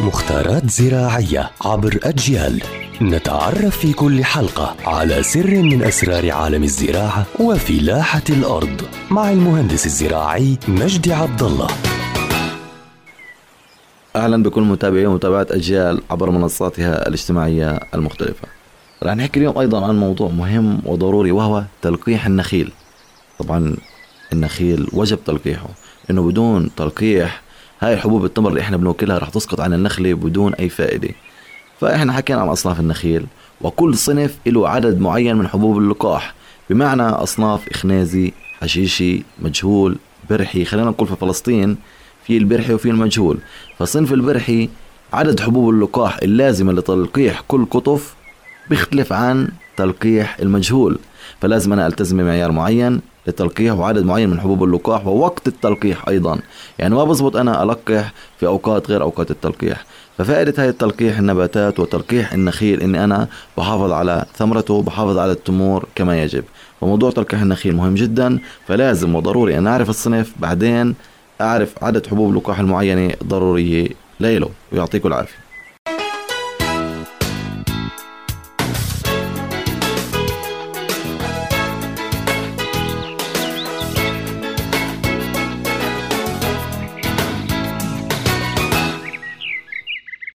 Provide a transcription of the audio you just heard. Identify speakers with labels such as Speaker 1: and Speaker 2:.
Speaker 1: مختارات زراعية عبر أجيال نتعرف في كل حلقة على سر من أسرار عالم الزراعة وفلاحة الأرض مع المهندس الزراعي مجدي عبد الله
Speaker 2: أهلا بكل متابعي ومتابعة أجيال عبر منصاتها الاجتماعية المختلفة. رح نحكي اليوم أيضا عن موضوع مهم وضروري وهو تلقيح النخيل. طبعا النخيل وجب تلقيحه إنه بدون تلقيح هاي حبوب التمر اللي إحنا بناكلها رح تسقط عن النخلة بدون أي فائدة. فإحنا حكينا عن أصناف النخيل وكل صنف له عدد معين من حبوب اللقاح بمعنى أصناف إخنازي، حشيشي، مجهول، برحي، خلينا نقول في فلسطين في البرحي وفي المجهول فصنف البرحي عدد حبوب اللقاح اللازمة لتلقيح كل قطف بيختلف عن تلقيح المجهول فلازم أنا ألتزم بمعيار معين لتلقيح وعدد معين من حبوب اللقاح ووقت التلقيح أيضا. يعني ما بزبط أنا ألقح في أوقات غير أوقات التلقيح. ففائدة هاي التلقيح النباتات وتلقيح النخيل إني أنا بحافظ على ثمرته بحافظ على التمور كما يجب. فموضوع تلقيح النخيل مهم جدا فلازم وضروري أن أعرف الصنف بعدين أعرف عدد حبوب اللقاح المعينة ضرورية ليلو ويعطيكم العافية.